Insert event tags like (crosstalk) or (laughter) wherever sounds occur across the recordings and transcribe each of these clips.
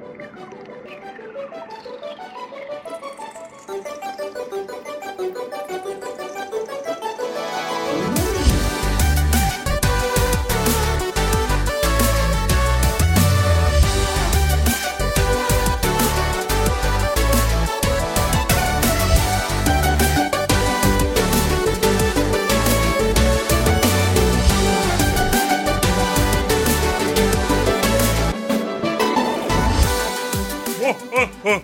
Thank you.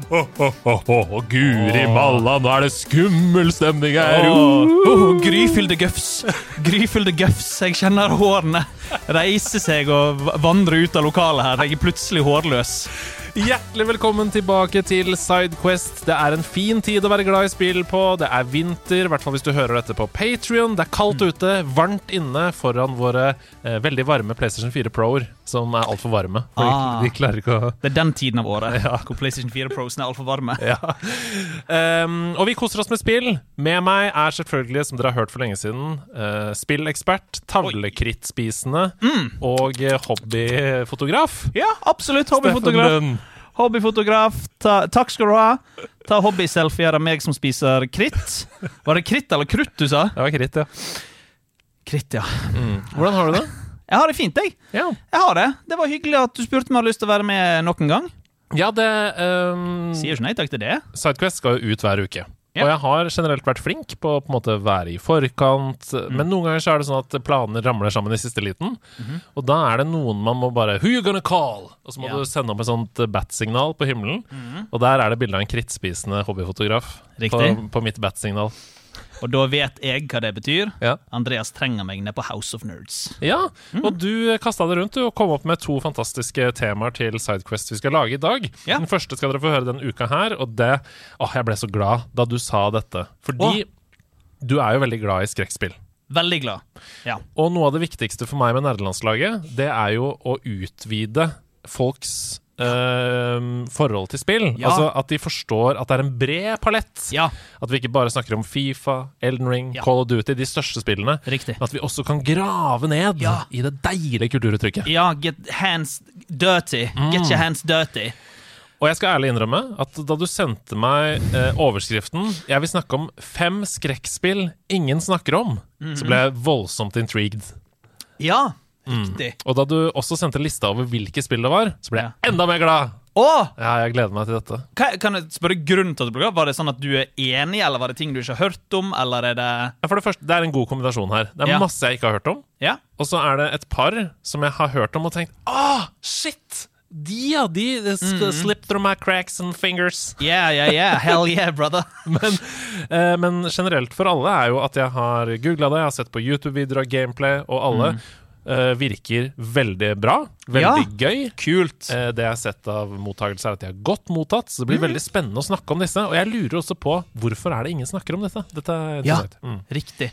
Guri malla, nå er det skummel stemning her! Oh, Gryfylde gøfs. Gryfylde gøfs. Jeg kjenner hårene reise seg og vandre ut av lokalet her. Jeg er plutselig hårløs. Hjertelig velkommen tilbake til Sidequest. Det er en fin tid å være glad i spill på. Det er vinter, i hvert fall hvis du hører dette på Patrion. Det er kaldt ute, varmt inne foran våre eh, veldig varme PlayStation 4 Pro-er, som er altfor varme. Ah. de, de å Det er den tiden av året (laughs) hvor PlayStation 4 Pro-ene er altfor varme. (laughs) ja. Um, og vi koser oss med spill. Med meg er selvfølgelig, som dere har hørt for lenge siden, uh, spillekspert, tavlekrittspisende og eh, hobbyfotograf. Ja, absolutt. Hobbyfotograf. Hobbyfotograf. Ta, takk skal du ha. Ta hobbyselfier av meg som spiser kritt. Var det kritt eller krutt du sa? Det var kritt, ja. Kritt, ja. Hvordan har du det? Jeg har det fint, jeg. Ja, Jeg har det. Det var hyggelig at du spurte om jeg hadde lyst til å være med nok en gang. ja det um, Sier ikke nei takk til det. Sidequest skal jo ut hver uke. Ja. Og jeg har generelt vært flink på å på en måte være i forkant, men noen ganger så er det sånn at planer ramler sammen i siste liten. Og da er det noen man må bare Who you gonna call? Og så må Ja. du sende opp et sånt bat-signal på himmelen. Og der er det bilde av en krittspisende hobbyfotograf på, på mitt bat-signal. Og da vet jeg hva det betyr. Ja. Andreas trenger meg ned på House of Nerds. Ja, og du kasta det rundt du, og kom opp med to fantastiske temaer til Sidequest vi skal lage i dag. Ja. Den første skal dere få høre denne uka her, og det Åh, jeg ble så glad da du sa dette. Fordi du er jo veldig glad i skrekkspill. Veldig glad. Ja. Og noe av det viktigste for meg med nerdelandslaget, det er jo å utvide folks eh, forhold til spill. Ja. Altså at de forstår at det er en bred palett. ja, At vi ikke bare snakker om Fifa, Elden Ring, Ja. Call of Duty, de største spillene. riktig. Men at vi også kan grave ned i det deilige kulturuttrykket. Ja, get hands dirty. Get your hands dirty. Og jeg skal ærlig innrømme at da du sendte meg eh, overskriften 'Jeg vil snakke om fem skrekkspill ingen snakker om', så ble jeg voldsomt intrigued. Ja, riktig. Og da du også sendte lista over hvilke spill det var, så ble jeg Ja. enda mer glad! Åh! Ja, jeg gleder meg til dette. Kan, kan jeg spørre grunnen til at du ble glad? Var det sånn at du er enig, eller var det ting du ikke har hørt om, eller er det Ja, For det første, det er en god kombinasjon her. Det er Ja. masse jeg ikke har hørt om. Ja? Og så er det et par som jeg har hørt om og tenkt Ah, shit! De, ja. De, de sk- slip through my cracks and fingers. Yeah, yeah, yeah. Hell yeah, brother. (laughs) Men, eh, men generelt for alle er jo at jeg har googla det, jeg har sett på YouTube-videoer av gameplay, og alle eh, virker veldig bra. Veldig gøy. Kult. Uh, det jeg har sett av mottakelser, er at de er godt mottatt. Så det blir veldig spennende å snakke om disse. Og jeg lurer også på hvorfor er det ingen snakker om dette. Dette er Ja. Mm. Riktig.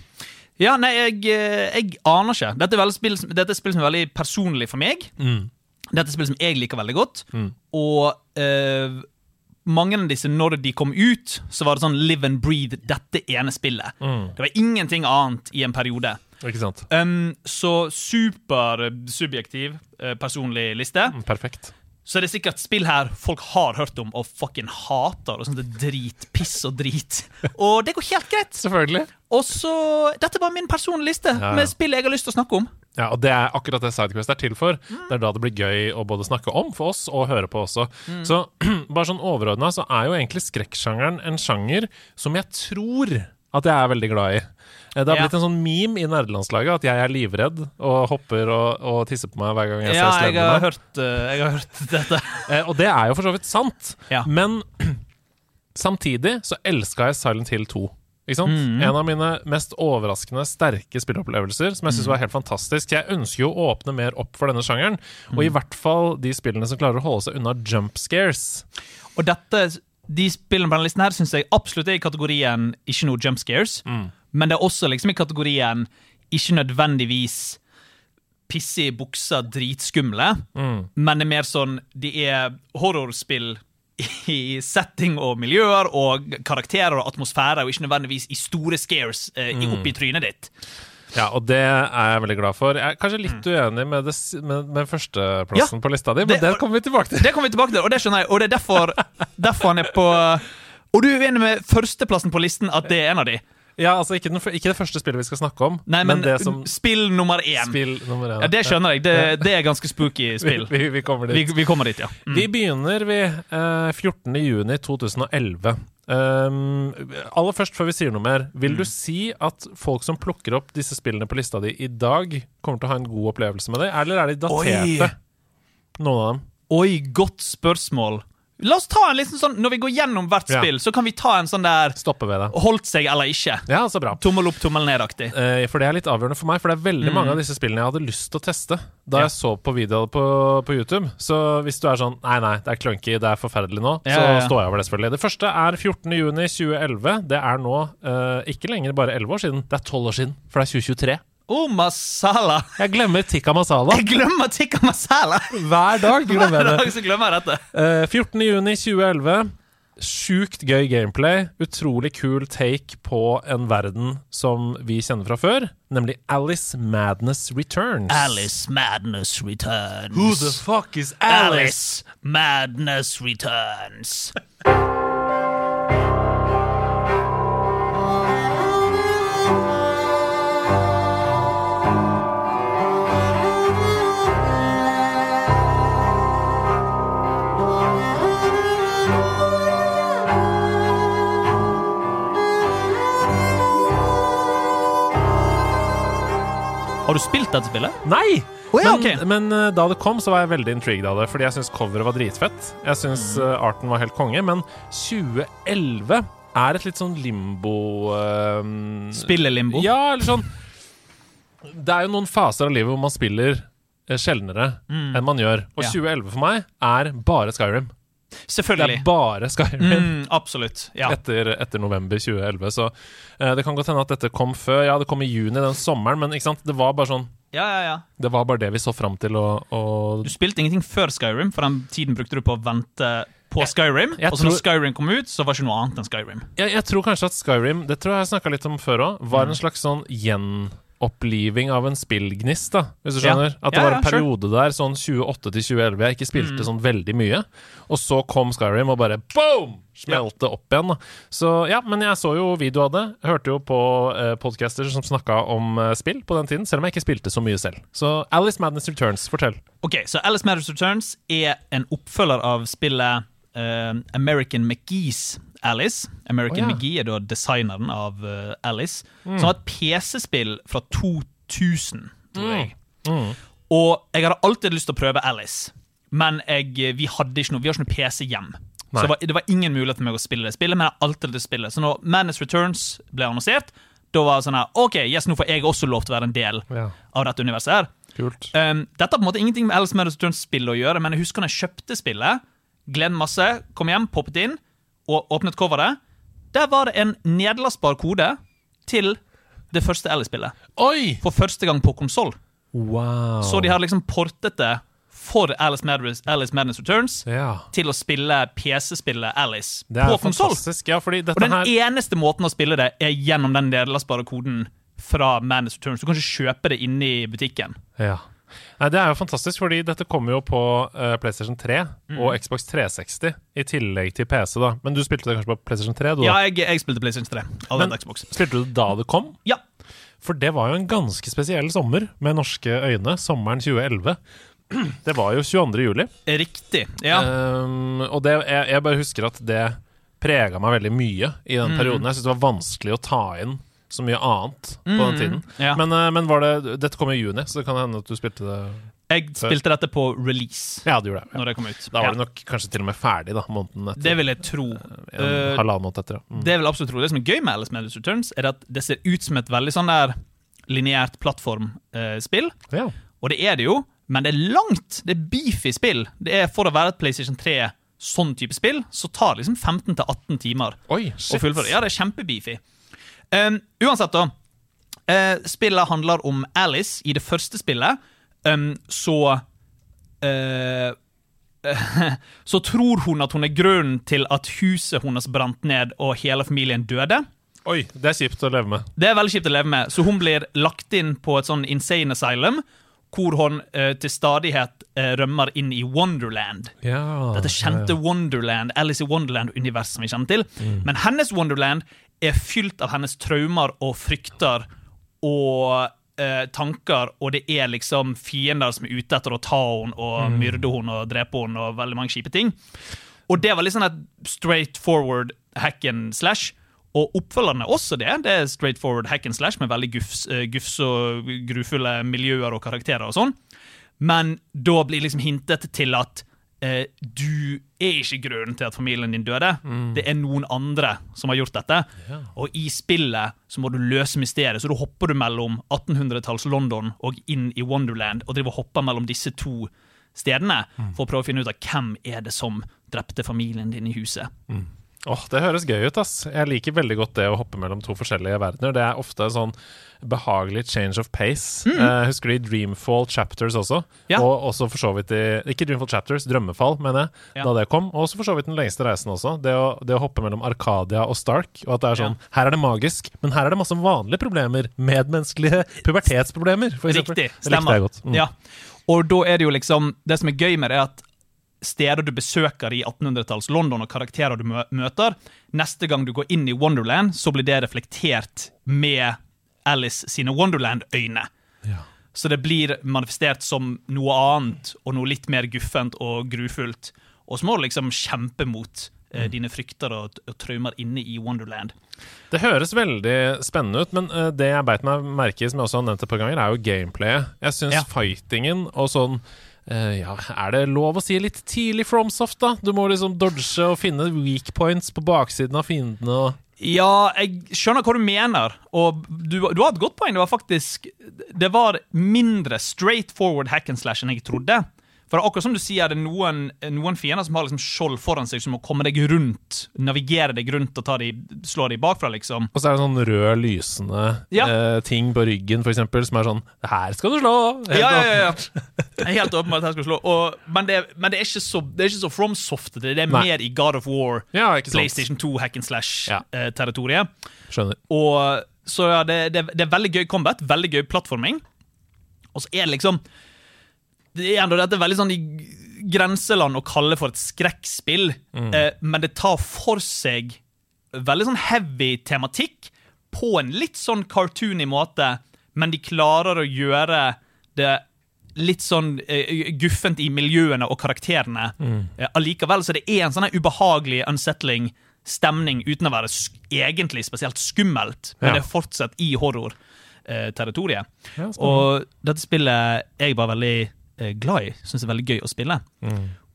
Ja, nei, jeg, eh, jeg aner ikke. Dette er, spill, som- dette er spill som er veldig personlig for meg. Mm. Dette er spill som jeg liker veldig godt. Mm. Og uh, mange av disse, når de kom ut, så var det sånn live and breathe dette ene spillet. Mm. Det var ingenting annet i en periode. Ikke sant? Um, så supersubjektiv uh, personlig liste. Mm, Perfekt. Så er det sikkert spill her folk har hørt om og fucking hater. Og sånt er drit, piss og drit. Og det går helt greit. Selvfølgelig. Og så, Dette var min personlige liste Ja, ja. med spill jeg har lyst til å snakke om. Ja, og Det er akkurat det Sidequest er til for. Det er da det blir gøy å både snakke om for oss og høre på også. Så (clears throat) bare sånn overordna så er jo egentlig skrekksjangeren en sjanger som jeg tror at jeg er veldig glad i. Eh, Det har blitt en sånn meme i nerdelandslaget at jeg er livredd og hopper og, og tisser på meg hver gang jeg Ja, ser jeg har, slemmene. hørt, eh, jeg har hørt (laughs) dette. Eh, og det er jo for så vidt sant. Men (clears throat) samtidig så elska jeg Silent Hill 2. Ikke? Mm. En av mine mest overraskende sterke spilleopplevelser, som jeg Mm. synes var helt fantastisk. Jeg ønsker jo å åpne mer opp for denne sjangeren, og Mm. i hvert fall de spillene som klarer å holde seg unna jump scares. Og dette, de spillene på denne listen her syns jeg absolutt er i kategorien ikke noe jump scares. Men det er også liksom i kategorien ikke nødvendigvis pisse i buksa, dritskumle. Mm. Men det er mer sånn De er horrorspill i setting og miljøer og karakterer og atmosfære, og ikke nødvendigvis i store scares eh, i- oppi trynet ditt. Ja, og det er jeg veldig glad for. Jeg er kanskje litt uenig med, det, med, med førsteplassen på lista di, men Det- det, kommer vi tilbake til. Det kommer vi tilbake til, og det skjønner jeg. Og det er derfor, (laughs) derfor han er på Og du er uenig med førsteplassen på listen, at det er en av de? Ja, altså ikke, den, ikke det første spillet vi skal snakke om, Nei, men, det som spill nummer én. spill nummer én. Ja, Det skjønner jeg. Det, det er ganske spooky (laughs) spill. Vi, vi, vi kommer dit. Vi, vi kommer dit, ja. Mm. Vi begynner ved eh, 14. juni 2011. Um, aller først, før vi sier noe mer, vil Mm. du si at folk som plukker opp disse spillene på lista di i dag, kommer til å ha en god opplevelse med det, eller er de daterte? Noen av dem. Oi, godt spørsmål. La oss ta en liten sånn Når vi går gjennom hvert Ja. spill, så kan vi ta en sånn der Stoppe ved det. holdt seg eller ikke. Ja, så bra. Tommel opp, tommel ned-aktig. Eh, for det er litt avgjørende for meg, for det er veldig mange av disse spillene jeg hadde lyst til å teste da Mm. Ja. jeg så på videoer på, på YouTube. Så hvis du er sånn Nei, nei, det er clunky, det er forferdelig nå, Ja, så ja, ja. står jeg over det, selvfølgelig. Det første er 14. juni 2011. Det er nå eh, ikke lenger bare 11 år siden, det er 12 år siden, for det er 2023. Oh, masala! Jeg glemmer tikka masala. Jeg glemmer tikka masala! Hver dag glemmer jeg det. Hver dag så glemmer jeg dette. uh, 14. juni 2011. Sjukt gøy gameplay. Utrolig kul take på en verden som vi kjenner fra før, nemlig Alice Madness Returns. Alice Madness Returns. Who the fuck is Alice, Alice Madness Returns. Har du spilt dette spillet? Nei! Oh, ja, men, okay. men eh, da det kom, så var jeg veldig intrigued av det, fordi jeg syns coveret var dritfett. Jeg syns Mm. eh, arten var helt konge, men 2011 er et litt sånn limbo um, Spillelimbo? Ja, eller sånn Det er jo noen faser av livet hvor man spiller sjeldnere sjeldnere enn man gjør. Og Mm. Ja. 2011 for meg er bare Skyrim. Det er bare Skyrim. Mm, absolutt. Ja. Etter, etter november 2011. Så uh, det kan godt hende at dette kom før. Ja, det kom i juni den sommeren, men ikke sant? det var bare sånn ja, ja, ja. Det var bare det vi så fram til Og, og Du spilte ingenting før Skyrim, for den tiden brukte du på å vente på Skyrim. jeg og så når Skyrim kom ut, så var det ikke noe annet enn Skyrim. jeg, jeg tror kanskje at Skyrim, det tror jeg jeg snakka litt om før òg, var Mm. en slags sånn gjenoppliving av en spillgnist, da, hvis du skjønner? At det var en periode der, sånn 28 til 2011, jeg ikke spilte Mm. sånn veldig mye. Og så kom Skyrim og bare boom! Smelte opp igjen. da Så ja, men jeg så jo video av det. Hørte jo på eh, podcaster som snakka om eh, spill på den tiden, selv om jeg ikke spilte så mye selv. Så Alice Madness Returns, fortell. Ok, så Alice Madness Returns er en oppfølger av spillet Uh, American McGee's Alice. American oh, ja. McGee er da designeren av eh, Alice, Mm. som var et PC-spill fra 2000, tror jeg. Mm. Og jeg hadde alltid lyst til å prøve Alice, men jeg, vi hadde ikke noe, vi har ikke noe PC hjem. Nei. Så det var, det var ingen mulighet for meg å spille det spillet, men jeg har alltid lyst til å spille. Så når Madness Returns ble annonsert, da var det sånn her OK, yes, nå får jeg også lov til å være en del Ja, av dette universet her. kult. Um, dette har på en måte ingenting med Alice Madness Returns-spillet å gjøre, men jeg husker når jeg kjøpte spillet, Gleden masse, kom hjem, poppet inn og åpnet coveret. Der var det en nedlastbar kode til det første Alice-spillet. Oi! For første gang på konsoll. Wow. Så de har liksom portet det for Alice Madness, Alice Madness Returns Ja. til å spille PC-spillet Alice på konsoll. Ja, Og den her eneste måten å spille det er gjennom den nedlastbare koden fra Madness Returns. Du kan ikke kjøpe det inne i butikken. Ja. Nei, Det er jo fantastisk, fordi dette kommer jo på uh, PlayStation 3 Mm. og Xbox 360 i tillegg til PC. da Men du spilte det kanskje på PlayStation 3? Du? Ja, jeg, jeg spilte PlayStation 3. av Men-. Spilte du det da det kom? Ja. For det var jo en ganske spesiell sommer med norske øyne. Sommeren 2011. Det var jo 22. juli. Riktig. Ja. Um, og det, jeg, jeg bare husker at det prega meg veldig mye i den Mm. perioden. Jeg syntes det var vanskelig å ta inn så mye annet på den tiden. Mm. ja. Men, eh, men var det Dette kom i juni, så det kan hende at du spilte det jeg spilte dette på release Ja, du gjorde det. Ja. når det kom ut. Da var det nok kanskje til og med ferdig, da, måneden etter. Det vil jeg tro. en eh, halvannen måned etter. ja. Mm. Det vil jeg absolutt tro. Det som er gøy med Alice Madness Returns, er at det ser ut som et veldig sånn der lineært plattformspill. Ja. Og det er det jo, men det er langt. Det er beefy spill. Det er For å være et PlayStation 3 sånn type spill, så tar det liksom 15-18 timer Oi, å shit. fullføre. Ja, det er kjempebeefy. Um, uansett, da. Uh, spillet handler om Alice. I det første spillet um, så uh, (laughs) Så tror hun at hun er grunnen til at huset hennes brant ned og hele familien døde. Oi, det er kjipt å leve med. Det er veldig kjipt å leve med. Så hun blir lagt inn på et sånn insane asylum, hvor hun uh, til stadighet uh, rømmer inn i Wonderland. Ja, Dette kjente Wonderland, Alice i Wonderland-universet som vi kjenner til. Men hennes Wonderland er fylt av hennes traumer og frykter og eh, tanker, og det er liksom fiender som er ute etter å ta henne og myrde henne og drepe henne og veldig mange kjipe ting. Og det var litt sånn et straight forward hack and slash. Og oppfølgeren er også det. Det er straight forward hack and slash med veldig gufs, eh, gufs og grufulle miljøer og karakterer og sånn. Men da blir liksom hintet til at eh, du er ikke grunnen til at familien din døde. Det er noen andre som har gjort dette. Og i spillet så må du løse mysteriet, så da hopper du mellom 1800-talls London og inn i Wonderland og driver og hopper mellom disse to stedene for å prøve å finne ut av hvem er det som drepte familien din i huset. Åh, Det høres gøy ut. ass Jeg liker veldig godt det å hoppe mellom to forskjellige verdener. Det er ofte sånn behagelig change of pace. Eh, husker du i Dreamfall Chapters også? Ja. Og også for så vidt i Ikke Dreamfall Chapters, Drømmefall, mener jeg. Ja. Da det kom. Og også for så vidt Den lengste reisen også. Det å, det å hoppe mellom Arcadia og Stark. Og at det er sånn Her er det magisk, men her er det masse vanlige problemer. Medmenneskelige (laughs) pubertetsproblemer, for eksempel. Riktig. Det likte Stemmer. jeg godt. Mm. Ja. Og da er det jo liksom Det som er gøy med det, er at steder du besøker i 1800-talls London, og karakterer du møter Neste gang du går inn i Wonderland, så blir det reflektert med Alice sine Wonderland-øyne. Ja. Så det blir manifestert som noe annet, og noe litt mer guffent og grufullt. Og så må du liksom kjempe mot Mm. eh, dine frykter og, og traumer inne i Wonderland. Det høres veldig spennende ut, men uh, det jeg beit meg merke i, som jeg også har nevnt et par ganger, er jo gameplayet. Jeg syns Ja. fightingen og sånn eh, ja, Er det lov å si litt tidlig FromSoft, da? Du må liksom dodge og finne weak points på baksiden av fiendene og Ja, jeg skjønner hva du mener, og du, du har et godt poeng. Det var faktisk Det var mindre straight forward hack and slash enn jeg trodde. For akkurat som du sier, det er noen, noen fiender som har liksom skjold foran seg, som må komme deg rundt, navigere deg rundt og ta de, slå de bakfra, liksom. Og så er det sånn rød, lysende Ja. eh, ting på ryggen, for eksempel, som er sånn Her skal du slå! Helt Ja, ja, ja, ja. Helt åpenbart at skal skal slå. Og, men, det, men det er ikke så, det er ikke så FromSoft. Det er Nei. mer i God of War, Ja. PlayStation 2 hack and slash-territoriet. Skjønner. Og så ja, det, det, det er veldig gøy combat, veldig gøy plattforming. Og så er det liksom Det er dette veldig sånn i grenseland å kalle for et skrekkspill, eh, men det tar for seg veldig sånn heavy tematikk på en litt sånn cartoony måte, men de klarer å gjøre det litt sånn eh, guffent i miljøene og karakterene. Eh, allikevel så det er en sånn ubehagelig, unsettling stemning uten å være egentlig spesielt skummelt, men Ja. det er fortsatt i horror-territoriet. Ja, og dette spillet er jeg bare veldig eh, glad i. Syns er veldig gøy å spille.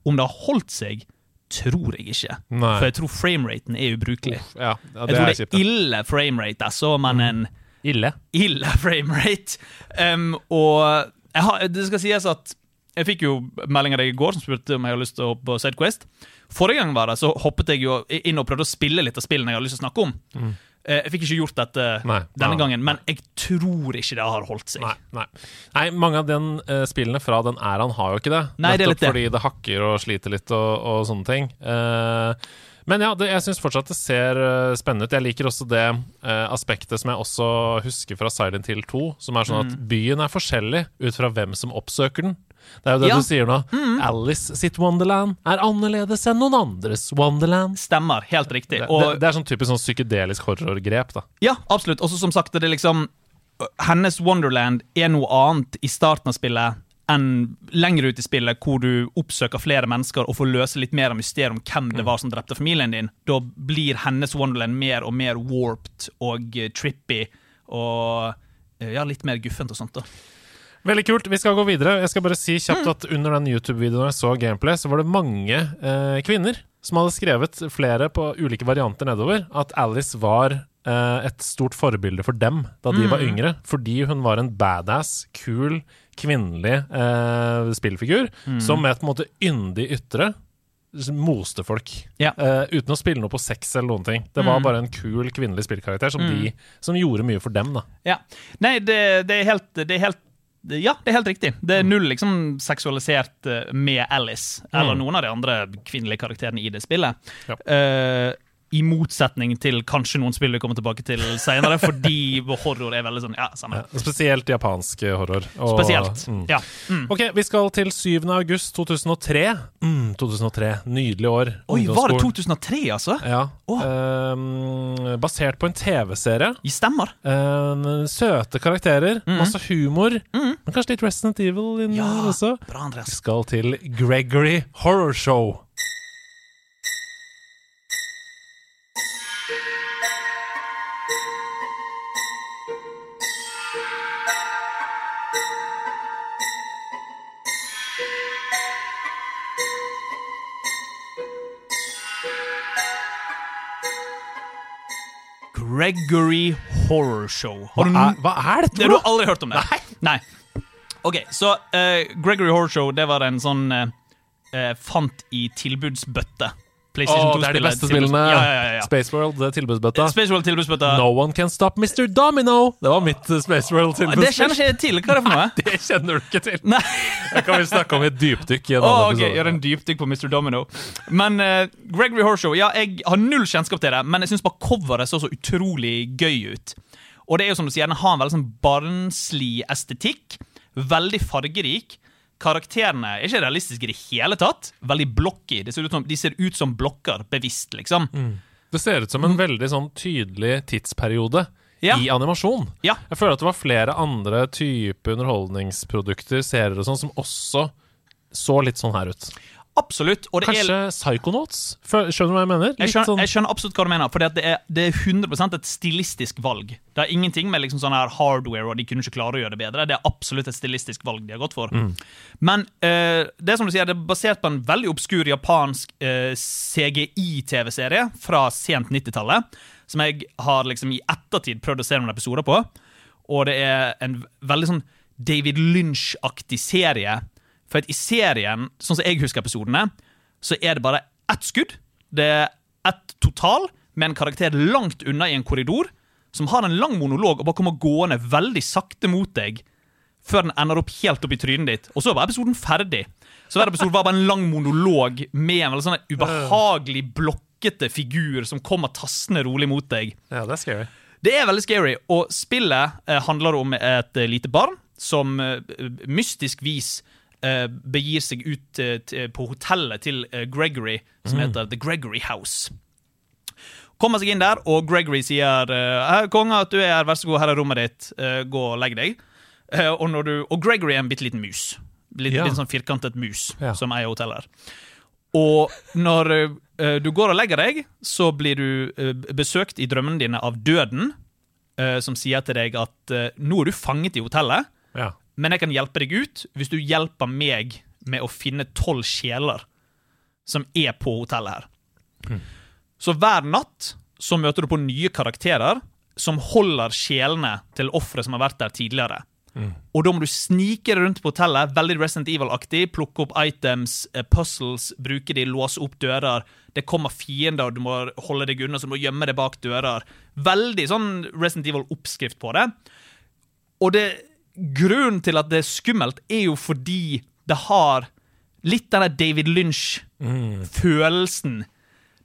Om det har holdt seg, tror jeg ikke. Nei. For jeg tror frameraten er ubrukelig. Ja, ja, jeg tror det er ille framerate, altså, men en Ille. ille (laughs) framerate. Um, og jeg har, det skal sies at jeg fikk jo melding av deg i går som spurte om jeg hadde lyst til å hoppe på Sidequest. Forrige gang var det, så hoppet jeg jo inn og prøvde å spille litt av spillene jeg hadde lyst til å snakke om. Eh, Jeg fikk ikke gjort dette Nei. denne Nei. gangen, men jeg tror ikke det har holdt seg. Nei, nei. mange av den uh, spillene fra den æraen har jo ikke det. Nettopp det. fordi det hakker og sliter litt og, og sånne ting. Eh, men ja, det, jeg syns fortsatt det ser eh, spennende ut. Jeg liker også det eh, aspektet som jeg også husker fra Silent Hill 2, som er sånn at byen er forskjellig ut fra hvem som oppsøker den. Det er jo det Ja. du sier nå. Alice sitt Wonderland er annerledes enn noen andres Wonderland. Stemmer, helt riktig. Det, Og det, det er sånn typisk sånn psykedelisk horrorgrep, da. Ja, absolutt. Også som sagt, det er liksom Hennes Wonderland er noe annet i starten av spillet enn lenger ut i spillet, hvor du oppsøker flere mennesker og får løse litt mer av mysteriet om hvem det var som drepte familien din. Da blir hennes Wonderland mer og mer warped og eh, trippy og eh, ja, litt mer guffent og sånt. da. Veldig kult. Vi skal gå videre. Jeg skal bare si kjapt Mm. at under den YouTube-videoen jeg så gameplay, så var det mange eh, kvinner som hadde skrevet flere på ulike varianter nedover at Alice var eh, et stort forbilde for dem da de Mm. var yngre, fordi hun var en badass, kul, kvinnelig eh, spillfigur Mm. som med et på en måte yndig ytre moste folk. Ja. Eh, uten å spille noe på sex eller noen ting. Det var Mm. bare en kul kvinnelig spillkarakter som, de, som gjorde mye for dem. da Ja. Nei, det, det er helt det er helt ja, det er helt riktig. Det er null liksom seksualisert eh, med Alice, eller Mm. noen av de andre kvinnelige karakterene i det spillet. Ja. Eh, I motsetning til kanskje noen spill vi kommer tilbake til senere, (laughs) fordi horror er veldig sånn Ja, samme. Ja, spesielt japansk horror. Og, Spesielt. Mm. Ja. Mm. Ok, Vi skal til 7. august 2003. Mm, 2003, Nydelig år. Oi, var det 2003, altså? Ja. Oh. Um, basert på en TV-serie. I stemmer. Um, søte karakterer, masse humor. Mhm. Men kanskje litt Resident Evil inni Ja. også. Bra, Vi skal til Gregory Horror Show. Gregory Horror Show. Har du Hva er, hva er dette? Det har du aldri hørt om det? Nei. Ok, så uh, Gregory Horror Show, det var en sånn uh, Fant i tilbudsbøtte. PlayStation Åh, det er de beste spillene. Ja, ja, ja, ja. Space World, det er tilbudsbøtta. Space World tilbudsbøtta. No one can stop Mr. Domino! Det var mitt uh, Space World Det kjenner ikke jeg til. Hva er det for noe? (laughs) Det kjenner du ikke til. Nei. Det kan vi snakke om i et dypdykk i en Å, annen ok, episode. Gjør en dypdykk på Mr. Domino. Men uh, Gregory Horshow, ja, jeg har null kjennskap til det, men jeg syns bare coveret så så utrolig gøy ut. Og det er jo som du sier, den har en veldig sånn barnslig estetikk. Veldig fargerik. Karakterene er ikke realistiske i det hele tatt. Veldig blocky. De ser ut som, de ser ut som blokker, bevisst, liksom. Det ser ut som en veldig sånn tydelig tidsperiode Ja. i animasjon. Ja. Jeg føler at det var flere andre typer underholdningsprodukter, serier og sånn, som også så litt sånn her ut. Absolutt. Det er Kanskje Psychonauts? Skjønner du hva jeg mener? Jeg skjønner, sånn jeg skjønner absolutt hva du mener, for det det er 100% et stilistisk valg. Det er ingenting med liksom sånn her hardware, og de kunne ikke klare å gjøre det bedre. Det er absolutt et stilistisk valg de har gått for. Men uh, det som du sier, det er basert på en veldig obskur japansk uh, CGI-TV-serie fra sent 90-tallet, som jeg har liksom i ettertid prøvd å se noen episoder på. Og det er en veldig sånn David Lynch-aktig serie. For i serien, sånn som jeg husker episodene, så er det bare ett skudd. Det er ett total med en karakter langt unna i en korridor, som har en lang monolog og bare kommer gående veldig sakte mot deg før den ender opp helt opp i trynet ditt. Og så var episoden ferdig. Så hver episode var bare en lang monolog med en veldig sånn ubehagelig blokkete figur som kommer tassende rolig mot deg. Ja, det er scary. Det er veldig scary, og spillet eh, handler om et eh, lite barn som eh, mystisk vis begir seg ut eh, til- på hotellet til eh, Gregory, som heter The Gregory House. Kommer seg inn der, og Gregory sier eh, 'Konge, at du er her, vær så god, her er rommet ditt, Eh, gå og legg deg'. Eh, og, du, og Gregory er en bitte liten mus. Litt, Ja. litt sånn firkantet mus Ja. som eier hotellet. her. Og når eh, du går og legger deg, så blir du eh, besøkt i drømmene dine av døden, eh, som sier til deg at eh, nå er du fanget i hotellet. Men jeg kan hjelpe deg ut hvis du hjelper meg med å finne tolv sjeler som er på hotellet her. Så hver natt så møter du på nye karakterer som holder sjelene til ofre som har vært der tidligere. Og da må du snike deg rundt på hotellet, veldig Resident Evil-aktig. Plukke opp items, eh, puzzles, bruke de, låse opp dører. Det kommer fiender, du må holde deg unna, så du må gjemme deg bak dører. Veldig sånn Resident Evil-oppskrift på det. Og det, grunnen til at det er skummelt, er jo fordi det har litt den der David Lynch-følelsen.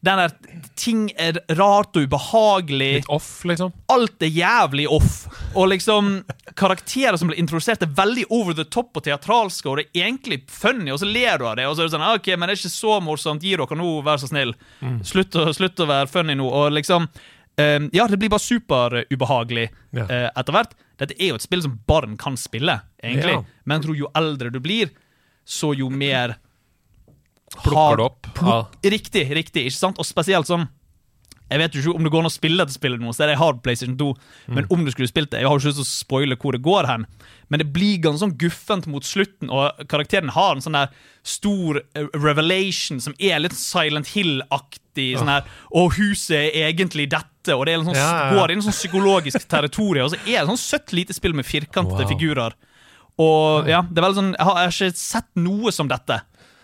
Den der ting er rart og ubehagelig Litt off, liksom. alt er jævlig off. Og liksom, karakterer som blir introdusert, er veldig over the top og teatralske, og det er egentlig funny, og så ler du av det. Og så er det sånn, ok, men det er ikke så morsomt, gi dere nå, vær så snill. Slutt, å, slutt å være funny nå. Og liksom, eh, ja, det blir bare superubehagelig Ja. eh, etter hvert. Dette er jo et spill som barn kan spille, egentlig. Ja. Men jeg tror jo eldre du blir, så jo mer Plukker det opp. Pluk, Riktig, riktig, ikke sant? Og spesielt sånn Jeg vet jo ikke om det går an å spille dette spillet nå, så er det hard PlayStation 2, men om du skulle spilt det Jeg har jo ikke lyst til å spoile hvor det går hen, men det blir ganske sånn guffent mot slutten, og karakteren har en sånn der stor eh, revelation som er litt Silent Hill-aktig. Sånn her, og huset er egentlig dette, og det er en sånn, ja, ja. går inn i sånn psykologisk territorium, og så er det sånn søtt lite spill med firkantede Wow. figurer. Og ja, det er veldig sånn jeg har ikke sett noe som dette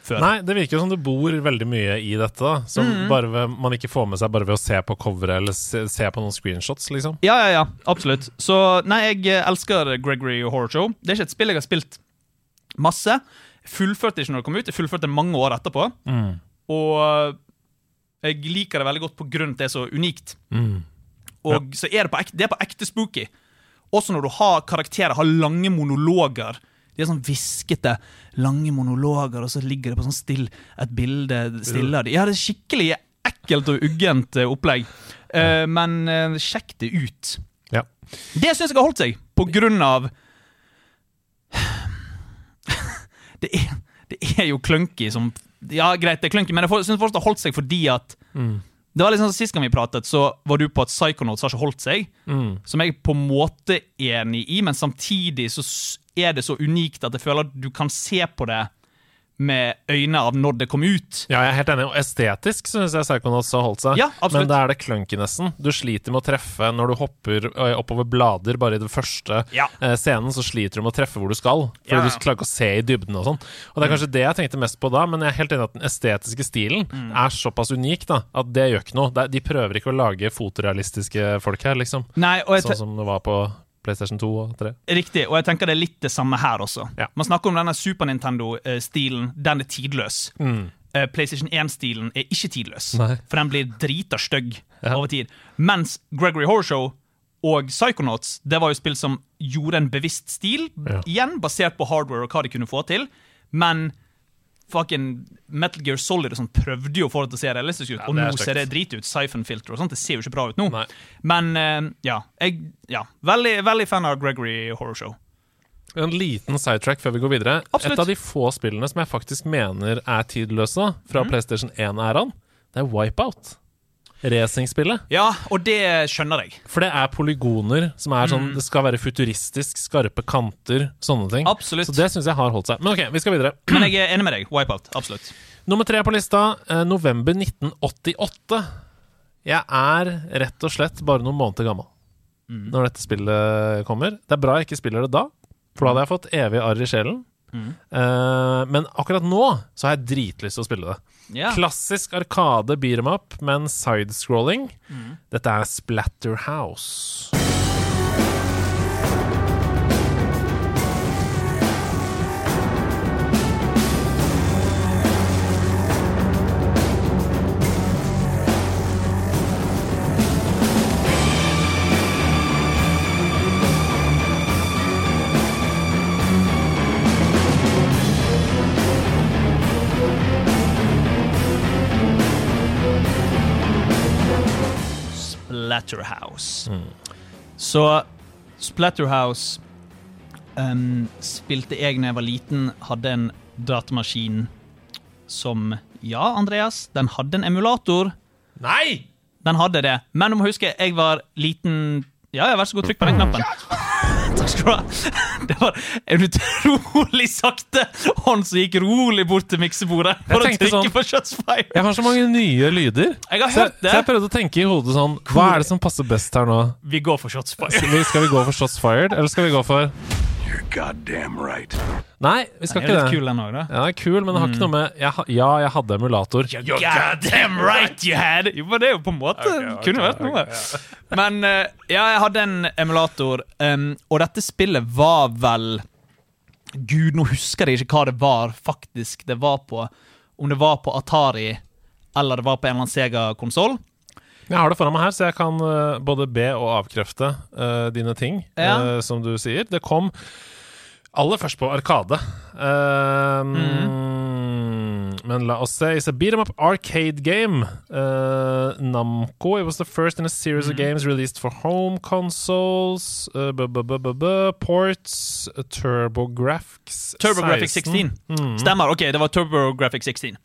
før. Nei, det virker jo som det bor veldig mye i dette, da. Som Mm. bare ved, man ikke får med seg bare ved å se på coveret eller se, se på noen screenshots, liksom. Ja, ja, ja, absolutt. Så nei, jeg eh, elsker Gregory Horror Show. Det er ikke et spill jeg har spilt masse. Fullførte ikke når det kom ut. Jeg fullførte mange år etterpå. Og Jeg liker det veldig godt på grunn av at det er så unikt. Og så er det på ekte, det er på ekte spooky. Også når du har karakterer, har lange monologer. De er sånn hviskete, lange monologer, og så ligger det på sånn still, et bilde stille av dem. Ja, det er skikkelig ekkelt og uggent eh, opplegg. Uh, men uh, sjekk det ut. Ja. Det syns jeg har holdt seg, på grunn av (sighs) det, er, det er jo clunky som Ja, greit, det er clunky, men jeg syns fortsatt det har holdt seg fordi at Det var liksom Sist gang vi pratet, så var du på at Psychonauts har ikke holdt seg. Som jeg er på en måte enig i, men samtidig så er det så unikt at jeg føler at du kan se på det med øyne av når det kom ut. Ja, jeg er helt enig. Og estetisk syns jeg Psychonauts har holdt seg. Ja, absolutt. Men det er det clunkinessen. Du sliter med å treffe når du hopper oppover blader. Bare i den første Ja. scenen så sliter du med å treffe hvor du skal. Fordi Ja. du klarer ikke å se i dybden og sånn. Og det er kanskje det jeg tenkte mest på da, men jeg er helt enig at den estetiske stilen Mm. er såpass unik da, at det gjør ikke noe. De prøver ikke å lage fotorealistiske folk her, liksom. Nei, Sånn som det var på PlayStation 2 og 3. Riktig, og jeg tenker det er litt det samme her også. Ja. Man snakker om denne Super Nintendo-stilen, den er tidløs. Mm. PlayStation 1-stilen er ikke tidløs, Nei. for den blir drita stygg Ja. over tid. Mens Gregory Horror Show og Psychonauts det var jo spill som gjorde en bevisst stil, Ja. igjen basert på hardware og hva de kunne få til, men fucking Metal Gear Solid og sånn prøvde jo å få det til å se realistisk ut, Ja, og nå ser det drit ut. Siphon-filter og sånt, det ser jo ikke bra ut nå. Nei. Men uh, ja, jeg ja, veldig, veldig fan av Gregory Horror Show. En liten sidetrack før vi går videre. Absolutt. Et av de få spillene som jeg faktisk mener er tidløse fra mm. PlayStation 1-æraen, det er Wipeout. Racingspillet. Ja, og det skjønner jeg. For det er polygoner som er Mm. sånn Det skal være futuristisk, skarpe kanter, sånne ting. Absolutt. Så det syns jeg har holdt seg. Men ok, vi skal videre. Men jeg er enig med deg. Wipeout. Absolutt. Nummer tre på lista, eh, november 1988. Jeg er rett og slett bare noen måneder gammel Mm. når dette spillet kommer. Det er bra jeg ikke spiller det da, for da hadde jeg fått evig arr i sjelen. Mm. Uh, men akkurat nå så har jeg dritlyst til å spille det. Ja. Klassisk arkade beat em up, men sidescrolling. Mm. Dette er Splatterhouse. Splatterhouse. Så Splatterhouse um, spilte jeg da jeg var liten, hadde en datamaskin som Ja, Andreas, den hadde en emulator. Nei! Den hadde det. Men du må huske, jeg var liten Ja, ja, vær så god, trykk på den knappen. Takk skal du ha. (laughs) Det var en utrolig sakte hånd som gikk rolig bort til miksebordet for å trykke sånn- på Fire. Jeg har så mange nye lyder. Jeg har Så hørt det. så jeg prøvde å tenke i hodet sånn Hva er det som passer best her nå? Vi går for Shots fired. Skal vi, skal vi gå for shots fired, eller skal vi gå for You're goddamn right. Nei, vi skal Den er ikke litt det. kul, den òg, da. Ja, den er kul, men det har ikke noe med jeg, Ja, jeg hadde emulator. You're goddamn right you had! Jo, men det er jo på en måte Kunne vært noe. Men eh, ja, jeg hadde en emulator, um, og dette spillet var vel Gud, nå husker jeg ikke hva det var faktisk det var på. Om det var på Atari eller det var på en eller annen Sega-konsoll. Jeg har det foran meg her, så jeg kan eh, både be og avkrefte uh, dine ting, Ja. uh, som du sier. Det kom aller først på Arkade. Eh, Men la oss se. It's a beat 'em up arcade game. Namco. It was the first in a series of games released for home consoles. Uh, bu- bu- bu- ports. uh, TurboGrafx. TurboGrafx 16. Stemmer. Ok, det var TurboGrafx 16.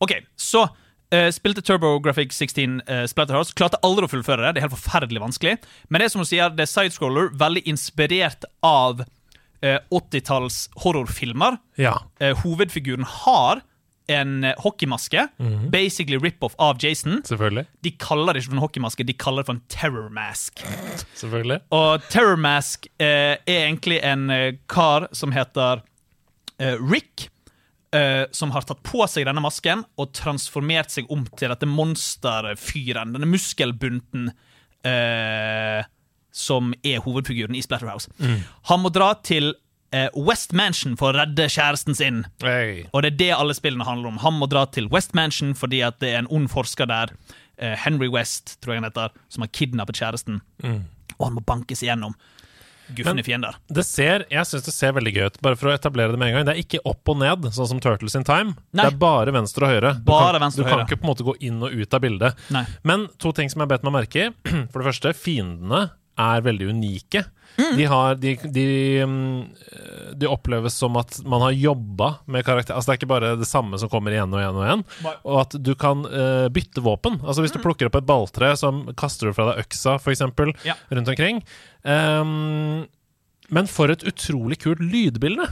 Ok, så eh, spilte TurboGrafx 16 uh, Splatterhouse. Klarte aldri å fullføre det. Det er helt forferdelig vanskelig. Men det er som hun sier, det er sidescroller, veldig inspirert av uh, 80-talls horrorfilmer. Ja. Uh, hovedfiguren har en eh, hockeymaske, basically rip-off av Jason. Selvfølgelig. De kaller det ikke for en hockeymaske, de kaller det for en terror mask. Selvfølgelig. Og Terror Mask eh, er egentlig en eh, kar som heter eh, Rick. Eh, som har tatt på seg denne masken og transformert seg om til dette monsterfyren. Denne muskelbunten uh, som er hovedfiguren i Splatterhouse. Han må dra til uh, West Mansion for å redde kjæresten sin. Hey. Og det er det alle spillene handler om. Han må dra til West Mansion fordi at det er en ond forsker der, Henry West, tror jeg han heter, som har kidnappet kjæresten. Og han må bankes igjennom gufne fiender. Det ser, jeg syns det ser veldig gøy ut, bare for å etablere det med en gang. Det er ikke opp og ned, sånn som Turtles in Time. Nei. Det er bare venstre og høyre. Du Bare kan, venstre og du kan ikke på en måte gå inn og ut av bildet. Nei. Men to ting som jeg bet meg merke i. (clears throat) For det første, fiendene er veldig unike. Mm. De, har, de, de, mm, de oppleves som at man har jobba med karakter Altså Det er ikke bare det samme som kommer igjen og igjen og igjen. Og at du kan uh, bytte våpen. Altså Hvis du plukker opp et balltre, så kaster du fra deg øksa, f.eks., Ja. rundt omkring. Um, men for et utrolig kult lydbilde!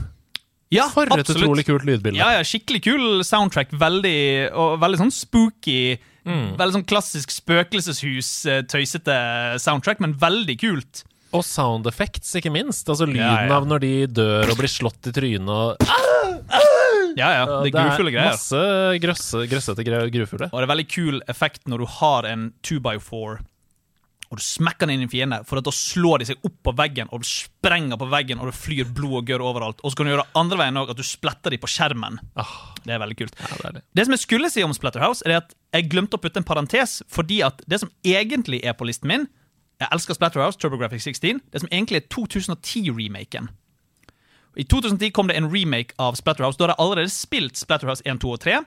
Ja, For et absolutt. utrolig kult lydbilde. Ja, ja, skikkelig kul soundtrack. Veldig, og veldig sånn spooky. Mm. Veldig sånn klassisk spøkelseshus-tøysete soundtrack, men veldig kult. Og sound effects, ikke minst. Altså Lyden Ja, ja. av når de dør og blir slått i trynet. Og, Ja, ja, det er grufulle greier. masse grøsse, grøssete grufulle. Og det er veldig kul effekt når du har en 2x4 og du smekker den inn i en fiende, for at da slår de seg opp på veggen, og sprenger på veggen, og det flyr blod og gørr overalt. Og så kan du gjøre andre veien òg, at du splatter de på skjermen. Oh, Det er veldig kult. ja, deilig. Det som jeg skulle si om Splatterhouse, er at jeg glemte å putte en parentes, fordi at det som egentlig er på listen min Jeg elsker Splatterhouse, TurboGrafx 16. Det som egentlig er 2010-remaken. I 2010 kom det en remake av Splatterhouse. Da har jeg allerede spilt Splatterhouse 1, 2 og 3.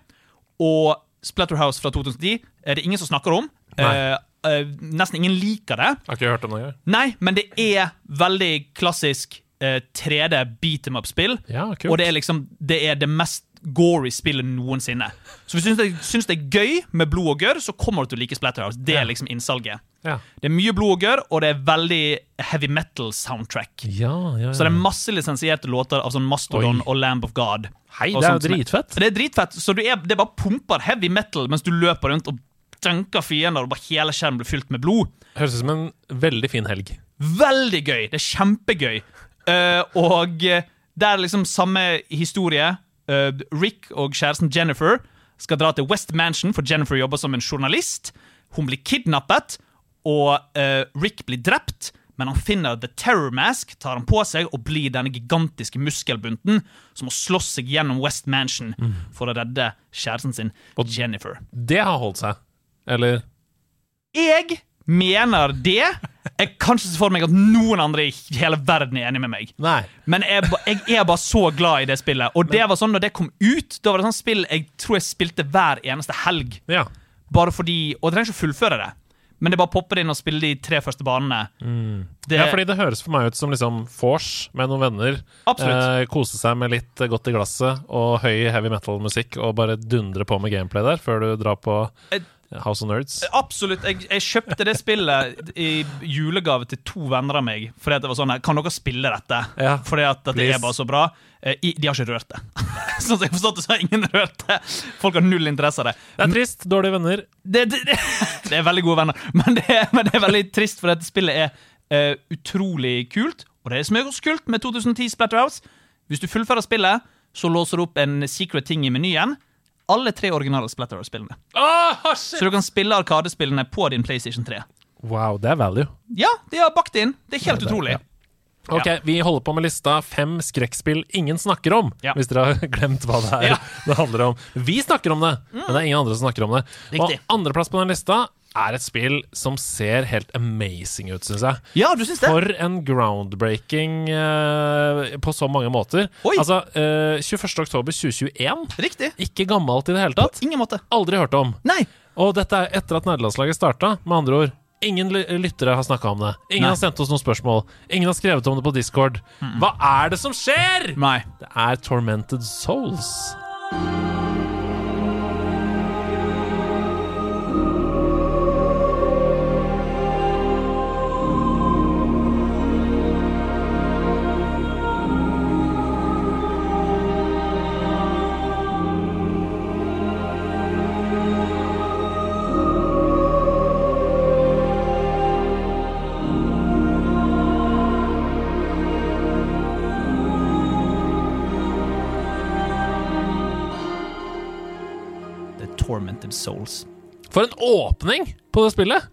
Og Splatterhouse fra 2010 er det ingen som snakker om. Uh, Eh, eh, nesten ingen liker det. Har ikke hørt om det. Nei, men det er veldig klassisk uh, 3D beat em up-spill. Ja. Og det er liksom Det er det mest gory spillet noensinne. Så hvis du syns det, syns det er gøy med blod og gørr, så kommer du til å like Splatterhouse. Det er liksom innsalget. Ja. Det er mye blod og gørr, og det er veldig heavy metal-soundtrack. Ja, ja, ja. Så det er masse lisensierte låter av sånn Mastodon Oi. og Lamb of God. Hei, det er jo dritfett. Det er dritfett, så du er, det bare pumper heavy metal mens du løper rundt og dunker fiender, og bare hele skjermen blir fylt med blod. Høres ut som en veldig fin helg. Veldig gøy. Det er kjempegøy. Uh, og eh, det er liksom samme historie. Uh, Rick og kjæresten Jennifer skal dra til West Mansion, for Jennifer jobber som en journalist. Hun blir kidnappet, og eh, Rick blir drept. Men han finner The Terror Mask, tar han på seg og blir denne gigantiske muskelbunten som må slåss seg gjennom West Mansion for å redde kjæresten sin, Og- Jennifer. Det har holdt seg. Eller Jeg mener det. Jeg kan ikke se for meg at noen andre i hele verden er enig med meg. Nei. Men jeg, jeg er bare så glad i det spillet. Og det var sånn når det kom ut, da var det sånn spill jeg tror jeg spilte hver eneste helg. Ja. Bare fordi, Og jeg trenger ikke å fullføre det, men det bare popper inn og spiller de tre første banene. Det, ja, fordi det høres for meg ut som liksom vors med noen venner. Eh, kose seg med litt godt i glasset og høy heavy metal-musikk, og bare dundre på med gameplay der før du drar på House of Nerds. Absolutt. Jeg, jeg kjøpte det spillet i julegave til to venner av meg. Fordi at det var sånn Kan dere spille dette? Ja, fordi at, dette please. er bare så bra. Eh, i, de har ikke rørt det. (laughs) sånn som jeg forstod forstått det, så har ingen rørt det. Folk har null interesse av det. Det er trist. Dårlige venner. Det, det, det, (laughs) det er veldig gode venner, men det, men det er veldig trist, for dette spillet er uh, utrolig kult. Og det er det som er også kult med 2010 Splatterhouse. Hvis du fullfører spillet, så låser du opp en secret ting i menyen. Alle tre originale Splatterhouse-spillene. Så du kan spille Arkadespillene på din PlayStation 3. Wow, det er value. Ja, de har bakt inn. Det er helt det er utrolig. ja. Ok, Vi holder på med lista fem skrekkspill ingen snakker om. Ja. Hvis dere har (laughs) glemt hva det er Ja. Mm. (laughs) det handler om. Vi snakker om det, men det er ingen andre som snakker om det. Riktig. Og andreplass på den lista er et spill som ser helt amazing ut, syns jeg. Ja, du synes det? For en groundbreaking uh, på så mange måter. Oi. Altså, uh, 21. oktober 2021. Riktig. Ikke gammelt i det hele tatt. På Ingen måte. Aldri hørt om. Nei. Og dette er etter at nederlandslaget starta, med andre ord. Ingen ly- lyttere har snakka om det. Ingen Nei. har sendt oss noen spørsmål. Ingen har skrevet om det på Discord. Hva er det som skjer?! Nei. Det er Tormented Souls. Tormented Souls. For en åpning på det spillet!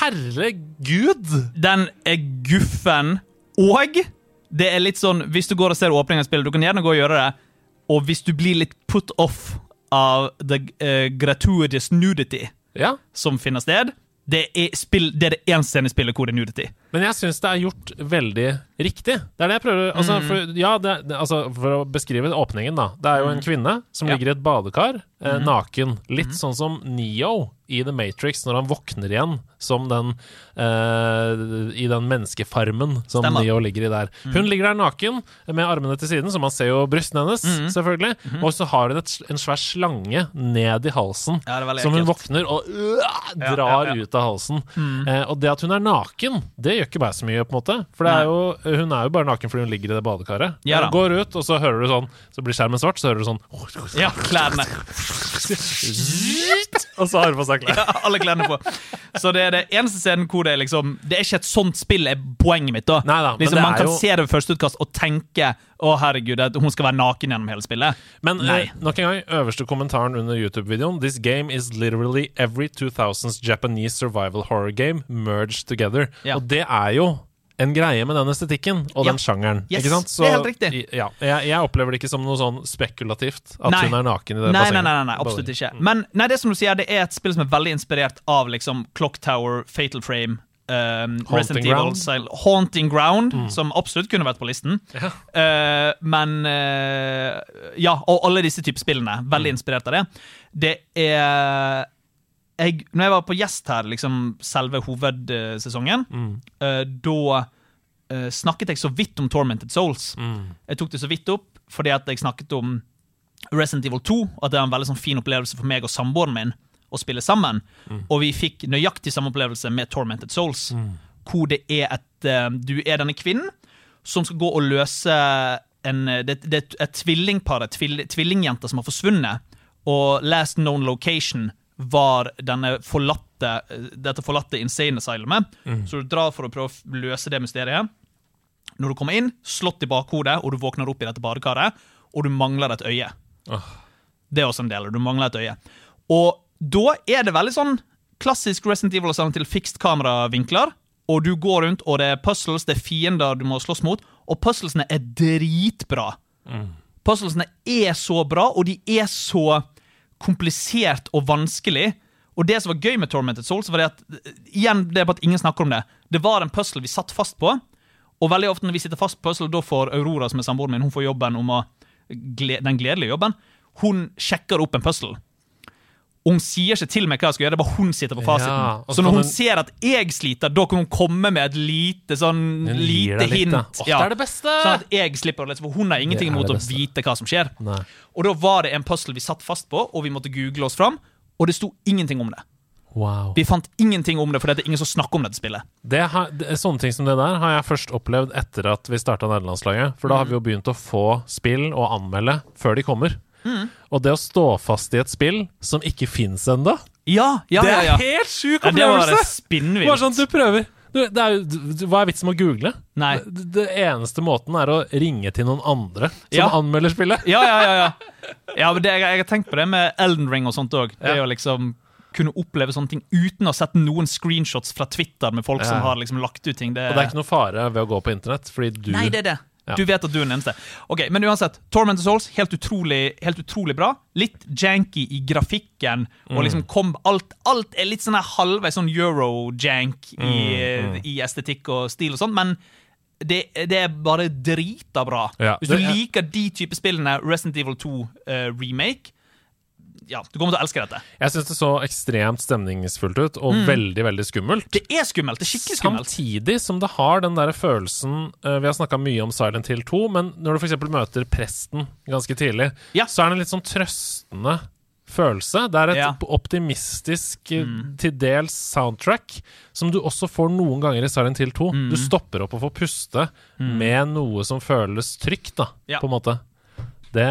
Herregud! Den er guffen, og Det er litt sånn, Hvis du går og ser åpningen av spillet, du kan gjerne gå og gjøre det, og hvis du blir litt put off av the uh, gratuitous nudity Ja, som finner sted, det er, spill, det er det eneste scenen i spillet hvor det er nudity. Men jeg syns det er gjort veldig riktig. Det er det jeg prøver altså, Mm. for, ja, det, altså, for å beskrive åpningen, da. Det er jo en kvinne som Mm. Ja. ligger i et badekar, eh, Mhm. naken. Litt sånn som Neo i The Matrix, når han våkner igjen som den eh, I den menneskefarmen som Stemmer. Neo ligger i der. Hun ligger der naken med armene til siden, så man ser jo brystene hennes, selvfølgelig. Og så har hun et, en svær slange ned i halsen, Ja, det er veldig som hun ekkelt. våkner og øh, drar ja, ja. ut av halsen. Eh, og det at hun er naken, det gjør ikke meg så mye, på en måte. For det er jo, hun er jo bare naken fordi hun ligger i det badekaret. Ja da. Hun går ut, og så hører du sånn Så blir skjermen svart, så hører du sånn Ja, klærne. Og så har hun på seg klær. Ja, alle klærne på. Så det er det eneste scenen hvor det er liksom Det er ikke et sånt spill, er poenget mitt. da Neida, liksom, Man kan jo- se det ved første utkast og tenke Å herregud, hun skal være naken gjennom hele spillet. Men Nei. eh, nok en gang, øverste kommentaren under YouTube-videoen This game is literally every 2000s Japanese survival horror game merged together. Ja. Og det er jo en greie med den estetikken og Ja. den sjangeren. Yes, ikke sant? det er helt riktig. Ja, jeg, jeg opplever det ikke som noe sånn spekulativt at Nei. hun er naken i det Nei, bassenget. nei, nei, nei, nei, absolutt ikke. Men nei, det som du sier, det er et spill som er veldig inspirert av liksom Clock Tower, Fatal Frame um, Resident Evil. Sil- Haunting Ground, som absolutt kunne vært på listen. Ja. Uh, men uh, Ja, og alle disse typer spillene. Veldig inspirert av det. Det er jeg, Når jeg var på gjest her, liksom selve hovedsesongen, eh, da eh, snakket jeg så vidt om Tormented Souls. Jeg tok det så vidt opp fordi at jeg snakket om Resident Evil 2, og at det er en veldig sånn fin opplevelse for meg og samboeren min å spille sammen. Og vi fikk nøyaktig samme opplevelse med Tormented Souls, hvor det er et eh, Du er denne kvinnen som skal gå og løse en Det, det er et tvillingpar, et tvill, tvillingjente som har forsvunnet, og last known location var denne forlatte, dette forlatte insane asylumet. Så du drar for å prøve å løse det mysteriet. Når du kommer inn, slått i bakhodet, og du våkner opp i dette badekaret, og du mangler et øye. Det er også en del. Du mangler et øye. Og da er det veldig sånn klassisk Resident Evil til fixed kameravinkler. Og du går rundt, og det er puzzles, det er fiender du må slåss mot. Og puzzlesene er dritbra. Puzzlesene er så bra, og de er så komplisert og vanskelig. Og det som var gøy med Tormented Souls, var det at igjen, det er bare at ingen snakker om det. Det var en puzzle vi satt fast på, og veldig ofte når vi sitter fast på puzzle, da får Aurora, som er samboeren min, hun får jobben om å den gledelige jobben. Hun sjekker opp en puzzle. Og hun sier ikke til meg hva jeg skal gjøre, det er bare hun sitter på fasiten. Ja, så så når hun hun- ser at jeg sliter, da kan hun komme med et lite sånn lite hint. litt, da. Åh, det er det beste! Sånn at jeg slipper å lese, for hun har ingenting imot å vite hva som skjer. Nei. Og da var det en puzzle vi satt fast på, og vi måtte google oss fram, og det sto ingenting om det. Wow. Vi fant ingenting om det, for det er ingen som snakker om dette spillet. Det har, det, sånne ting som det der har jeg først opplevd etter at vi starta nederlandslaget. For da har vi jo begynt å få spill og anmelde før de kommer. Og det å stå fast i et spill som ikke fins ennå, Ja, ja, det er ja. helt sjuk ja det var opplevelse! Bare sånn du prøver. Du, det er du, hva er vitsen med å google? Nei. Det, det eneste måten er å ringe til noen andre som anmelder spillet. Ja, ja, ja. ja. ja men det, jeg, jeg har tenkt på det med Elden Ring og sånt òg. Det å liksom kunne oppleve sånne ting uten å ha sett noen screenshots fra Twitter med folk som har liksom lagt ut ting. Det, Og det er ikke noe fare ved å gå på internett, fordi du Nei, det er det. Ja. Du vet at du er den eneste. Ok, Men uansett, Torment of Souls, helt utrolig, helt utrolig bra. Litt janky i grafikken, og Mm. liksom kom alt, alt er litt sånn halvveis sånn euro-jank Mm, i, i estetikk og stil og sånn, men det, det er bare drita bra. Ja, Hvis du er- liker de type spillene, Resident Evil 2 uh, remake, ja, du kommer til å elske dette. Jeg syns det så ekstremt stemningsfullt ut, og veldig, veldig skummelt. Det er skummelt. Det er skikkelig skummelt. Samtidig som det har den der følelsen eh, Vi har snakka mye om Silent Hill 2, men når du f.eks. møter presten ganske tidlig, Ja. så er det en litt sånn trøstende følelse. Det er et Ja. optimistisk, eh, Mm. til dels soundtrack, som du også får noen ganger i Silent Hill 2. Mm. Du stopper opp og får puste med noe som føles trygt, da, Ja. på en måte. Det,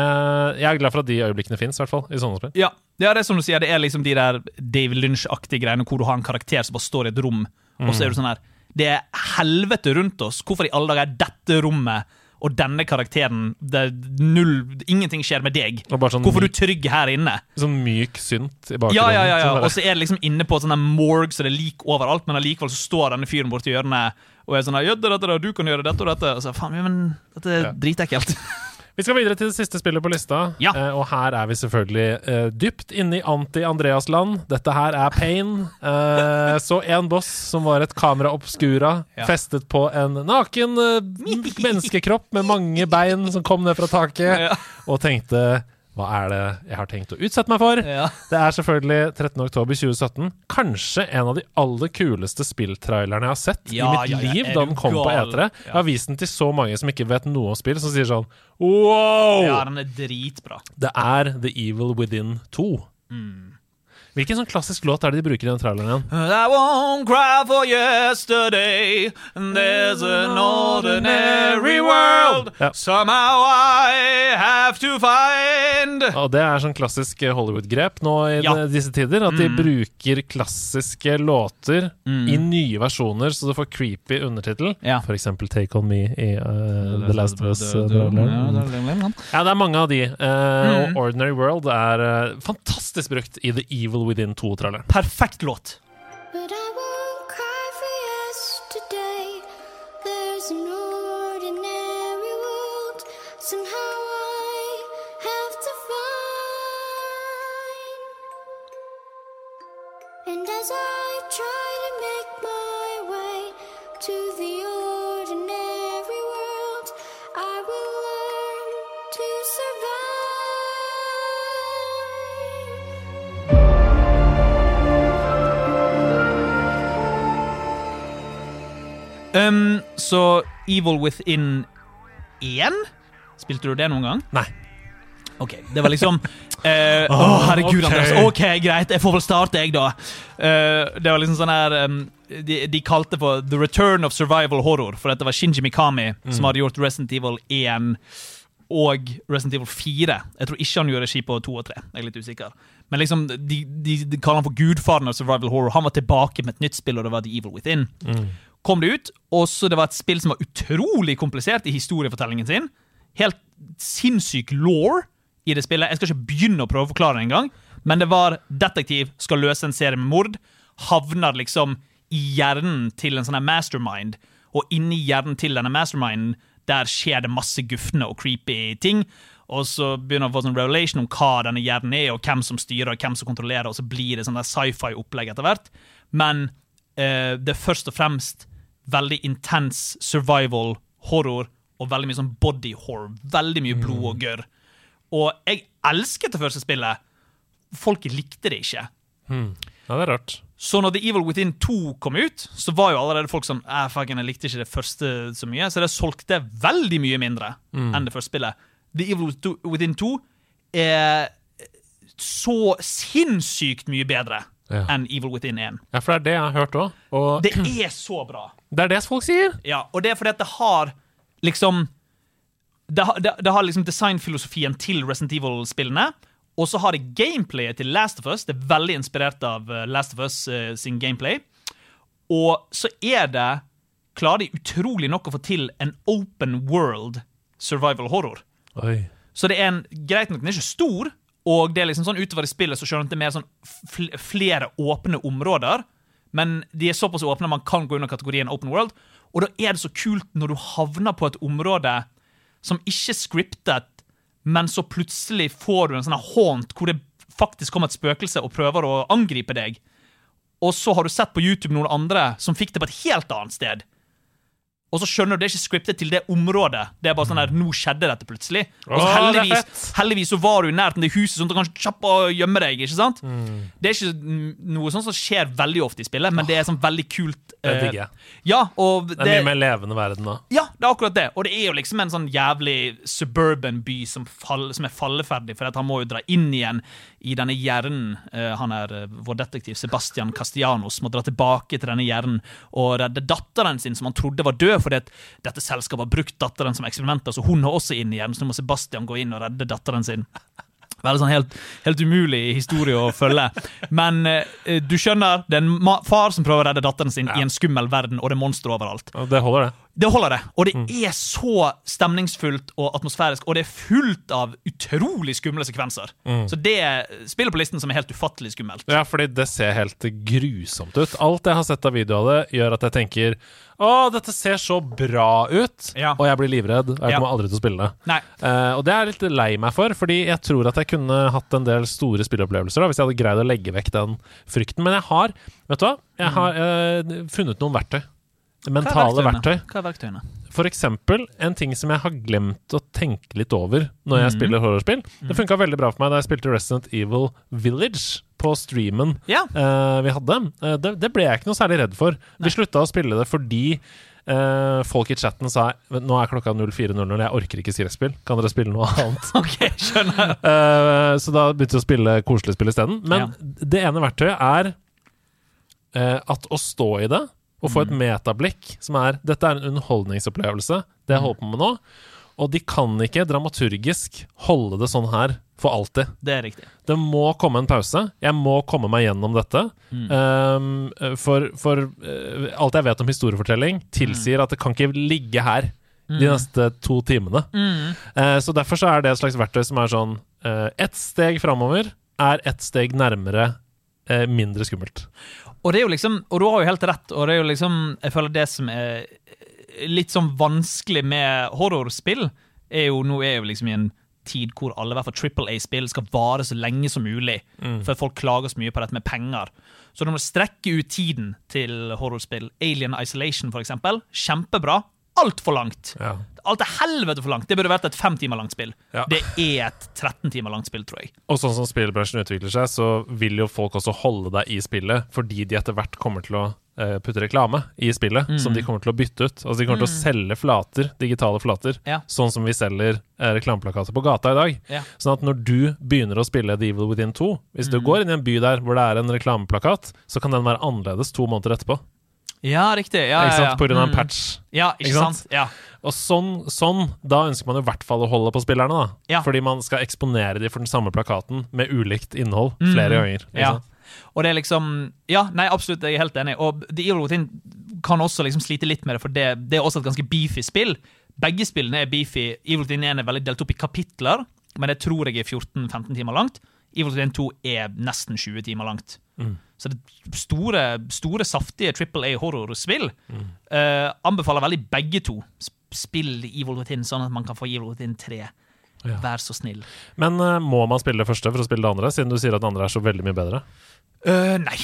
jeg er glad for at de øyeblikkene fins, i hvert fall, i sånne spill. Ja, ja, det er som du sier, det er liksom de der David Lynch-aktige greiene hvor du har en karakter som bare står i et rom, og så er du sånn her Det er helvete rundt oss. Hvorfor i alle dager er dette rommet og denne karakteren er null, Ingenting skjer med deg. Sånn Hvorfor er du trygg her inne? Sånn myk synt i bakgrunnen. Ja, ja, ja, ja. Og så er det liksom inne på Sånne sånn der så det er lik overalt, men allikevel så står denne fyren borti hjørnet og er sånn her, «Ja, dette, dette, du kan gjøre dette og dette. Og så, faen, men dette er dritekkelt. Vi skal videre til det siste spillet på lista, Ja. uh, og her er vi selvfølgelig uh, dypt inne i anti-Andreas-land. Dette her er Pain. Uh, så en boss som var et kamera obscura, Ja. festet på en naken menneskekropp med mange bein som kom ned fra taket, og tenkte hva er det jeg har tenkt å utsette meg for? Ja. (laughs) Det er selvfølgelig 13.10.2017. Kanskje en av de aller kuleste spilltrailerne jeg har sett Ja, i mitt ja, liv da den kom på gal? E3. Jeg har vist den til så mange som ikke vet noe om spill, som sier sånn Wow! ja, den er dritbra. Det er The Evil Within 2. Hvilken sånn klassisk låt er det de bruker i den traileren igjen? I won't cry for yesterday. There's an ordinary world. Ja. Somehow I have to find Og det er sånn klassisk Hollywood-grep nå i Ja. disse tider. At de bruker klassiske låter i nye versjoner, så du får creepy undertittel. Ja. Eksempel Take On Me i uh, The Last of Us-traileren. Ja, det er mange av de. eh, Og Ordinary World er uh, fantastisk brukt i The Evil Within 2-traileren. Perfekt låt. Um, så Evil Within 1 Spilte du det noen gang? Nei. Ok, det var liksom (laughs) uh, oh, herregud, okay. Andreas. Ok, greit, jeg får vel starte, jeg, da. Uh, det var liksom sånn her um, de, de kalte for The Return of Survival Horror, for dette var Shinji Mikami som hadde gjort Resident Evil 1 og Resident Evil 4. Jeg tror ikke han gjorde regi på 2 og 3. Jeg er litt usikker. Men liksom, de, de, de kaller han for gudfaren av survival horror. Han var tilbake med et nytt spill, og det var The Evil Within. Kom det ut, og så det var et spill som var utrolig komplisert i historiefortellingen sin. Helt sinnssyk law i det spillet. Jeg skal ikke begynne å prøve å forklare det engang, men det var detektiv, skal løse en serie med mord, havner liksom i hjernen til en sånn mastermind, og inni hjernen til denne masterminden, der skjer det masse gufne og creepy ting. Og så begynner han å få sånn revelation om hva denne hjernen er, og hvem som styrer, og hvem som kontrollerer, og så blir det sånn sci-fi-opplegg etter hvert. Men uh, det er først og fremst veldig intens survival horror og veldig mye sånn body horror. Veldig mye blod og gørr. Og jeg elsket det første spillet. Folk likte det ikke. Ja, det er rart. Så når The Evil Within 2 kom ut, så var jo allerede folk sånn eh, fucking, Jeg likte ikke det første så mye, så det solgte veldig mye mindre enn det første spillet. The Evil Within 2 er så sinnssykt mye bedre Ja. enn Evil Within 1. Ja, for det er det jeg har hørt òg. Og Det er så bra. Det er det folk sier. Ja, og det er fordi at det har liksom Det, har- det, det har liksom designfilosofien til Resident Evil-spillene. Og så har det gameplayet til Last of Us. Det er veldig inspirert av eh, Last of Us uh, sin gameplay. Og så er det Klarer de utrolig nok å få til en open world survival horror. Oi. Så det er en, greit nok, den er ikke stor, og det er liksom sånn utover i spillet så skjønner det er mer sånn fl flere åpne områder. Men de er såpass åpne at man kan gå under kategorien open world. Og da er det så kult når du havner på et område som ikke er scriptet, men så plutselig får du en sånn haunt hvor det faktisk kommer et spøkelse og prøver å angripe deg. Og så har du sett på YouTube noen andre som fikk det på et helt annet sted. Og så skjønner du det er ikke scriptet til det området. Det er bare sånn der, nå skjedde dette plutselig. Og så det heldigvis, heldigvis så var du i nærheten av det huset, sånn at du kan kjappe og gjemme deg. ikke sant? Mm. Det er ikke noe sånt som skjer veldig ofte i spillet, men det er sånn veldig kult. Det eh, digger jeg. Ja, og Det er mye mer levende verden da. ja, det er akkurat det. Og det er jo liksom en sånn jævlig suburban by som, fall, som er falleferdig, for at han må jo dra inn igjen i denne hjernen. Uh, han er uh, vår detektiv Sebastian Castellanos må dra tilbake til denne hjernen og redde datteren sin, som han trodde var død, fordi at dette selskapet har brukt datteren som eksperimenter, så hun har også inn igjen, så nå må Sebastian gå inn og redde datteren sin. Veldig sånn helt, helt umulig historie å følge. Men eh, du skjønner, det er en far som prøver å redde datteren sin i en skummel verden, og det er monstre overalt. Og det holder, det. Det holder, det. Og Mm. det er så stemningsfullt og atmosfærisk, og det er fullt av utrolig skumle sekvenser. Mm. Så det spiller på listen som er helt ufattelig skummelt. Ja, fordi det ser helt grusomt ut. Alt jeg har sett av video av det, gjør at jeg tenker Å, dette ser så bra ut! Ja. Og jeg blir livredd, og jeg Ja. kommer aldri til å spille det. Eh, og det er jeg litt lei meg for, fordi jeg tror at jeg kunne hatt en del store spilleopplevelser da, hvis jeg hadde greid å legge vekk den frykten. Men jeg har, vet du hva, jeg har uh, funnet noen verktøy. Mentale er verktøy. Hva er verktøyene? For eksempel en ting som jeg har glemt å tenke litt over når jeg mm. spiller horrorspill. Det funka veldig bra for meg da jeg spilte Resident Evil Village på streamen Ja. uh, vi hadde. Uh, det, det ble jeg ikke noe særlig redd for. Vi slutta å spille det fordi uh, folk i chatten sa nå er klokka 04.00, jeg orker ikke skrekkspill. Kan dere spille noe annet? (laughs) Ok, skjønner. (laughs) Så da begynte vi å spille koselig spill isteden. Men Ja. det ene verktøyet er at å stå i det og få et metablikk som er Dette er en underholdningsopplevelse, det jeg holder på med nå. Og de kan ikke dramaturgisk holde det sånn her for alltid. Det er riktig. Det må komme en pause. Jeg må komme meg gjennom dette. Um, for for uh, alt jeg vet om historiefortelling, tilsier at det kan ikke ligge her de neste to timene. Uh, så derfor så er det et slags verktøy som er sånn uh, Ett steg framover er ett steg nærmere mindre skummelt. Og det er jo liksom, og du har jo helt rett, og det er jo liksom Jeg føler det som er litt sånn vanskelig med horrorspill, er jo nå er jo liksom i en tid hvor alle i hvert fall Triple A-spill skal vare så lenge som mulig, for folk klager så mye på dette med penger. Så du må strekke ut tiden til horrorspill. Alien Isolation, for eksempel. Kjempebra. Altfor langt. Ja. Alt er helvete for langt. Det burde vært et fem timer langt spill. Ja. Det er et 13 timer langt spill, tror jeg. Og sånn som spillbransjen utvikler seg, så vil jo folk også holde deg i spillet, fordi de etter hvert kommer til å eh, putte reklame i spillet, Mm. som de kommer til å bytte ut. Altså De kommer til å selge flater, digitale flater, Ja. sånn som vi selger eh, reklameplakater på gata i dag. Ja. Sånn at når du begynner å spille The Evil Within 2, hvis Mm. du går inn i en by der hvor det er en reklameplakat, så kan den være annerledes to måneder etterpå. Ja, riktig. Ja, ikke sant? ja. På grunn av en Mm. patch. Ja, ikke, Ikke sant? sant? Ja. Og sånn, sånn, da ønsker man i hvert fall å holde på spillerne, da. Ja. Fordi man skal eksponere dem for den samme plakaten med ulikt innhold flere ganger. ikke Mm. Ja. sant? Og det er liksom Ja, nei, absolutt, jeg er helt enig. Og The Evil Within kan også liksom slite litt med det, for det, det er også et ganske beefy spill. Begge spillene er beefy. Evil Within 1 er veldig delt opp i kapitler, men det tror jeg er 14-15 timer langt. Evil Within 2 er nesten 20 timer langt. Så det er store, store saftige Triple A horrorspill. Uh, anbefaler veldig begge to. Spill Evil Within sånn at man kan få Evil Within 3. Ja. Vær så snill. Men uh, må man spille det første for å spille det andre, siden du sier at det andre er så veldig mye bedre? Uh, nei.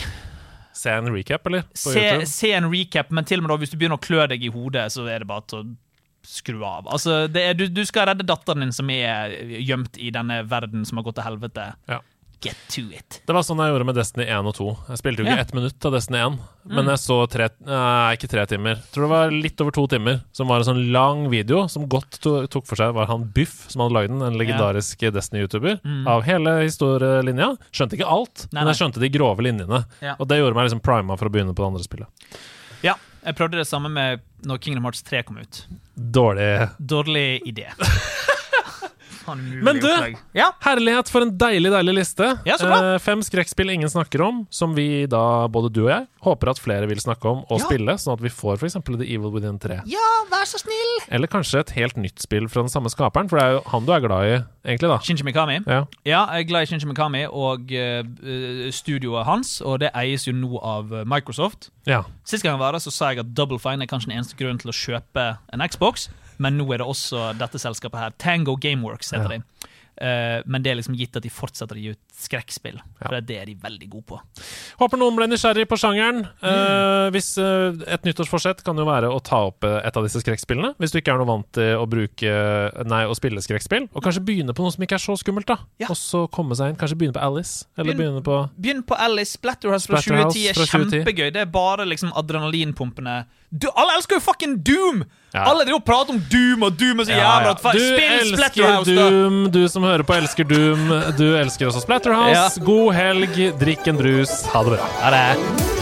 Se en recap, eller? Se, se en recap, men til og med da, hvis du begynner å klø deg i hodet, så er det bare til å skru av. Altså, det er, du, du skal redde datteren din som er gjemt i denne verden som har gått til helvete. Ja. Get to it. Det var sånn jeg gjorde med Destiny 1 og 2. Jeg spilte jo ikke Ja. ett minutt av Destiny 1, men jeg så tre Nei, ikke tre timer. Jeg tror det var litt over to timer, som var en sånn lang video som godt to tok for seg var han Biff som hadde lagd den, en legendarisk Destiny-youtuber, av hele historielinja. Skjønte ikke alt, Nei, men jeg skjønte de grove linjene. Ja. Og det gjorde meg liksom prima for å begynne på det andre spillet. Ja, jeg prøvde det samme med når Kingdom Hearts 3 kom ut. Dårlig Dårlig idé. (laughs) Men du! opplegg. Ja, Herlighet for en deilig, deilig liste. Ja, så bra. Eh, fem skrekkspill ingen snakker om, som vi da, både du og jeg, håper at flere vil snakke om og Ja. spille, sånn at vi får f.eks. The Evil Within 3. ja, vær så snill! Eller kanskje et helt nytt spill fra den samme skaperen, for det er jo han du er glad i, egentlig, da. Shinji Mikami. Ja. Ja, jeg er glad i Shinji Mikami og eh, eh, studioet hans, og det eies jo nå av eh, Microsoft. ja. Sist gang jeg var der, så sa jeg at Double Fine er kanskje den eneste grunnen til å kjøpe en Xbox, men nå er det også dette selskapet her. Tango Gameworks heter Ja. de. Uh, men det er liksom gitt at de fortsetter å gi ut skrekkspill, for Ja. det er det de er veldig gode på. Håper noen ble nysgjerrig på sjangeren. Mm. Eh, hvis eh, Et nyttårsforsett kan jo være å ta opp eh, et av disse skrekkspillene. Hvis du ikke er noe vant til å bruke Nei, å spille skrekkspill. Og kanskje begynne på noe som ikke er så skummelt, da. Ja. Og så komme seg inn. Kanskje begynne på Alice. Eller Begynn- begynne på Begynn på Alice. Splatterhouse fra 2010 er fra 2010. kjempegøy. Det er bare liksom adrenalinpumpene. Du, alle elsker jo fucking Doom! Ja. Alle driver og prater om Doom, og Doom er så jævla Du elsker da! Doom. Du som hører på, elsker Doom. Du elsker også Splatterhouse. Ja. God helg, drikk en brus. Ha det bra. Ha det.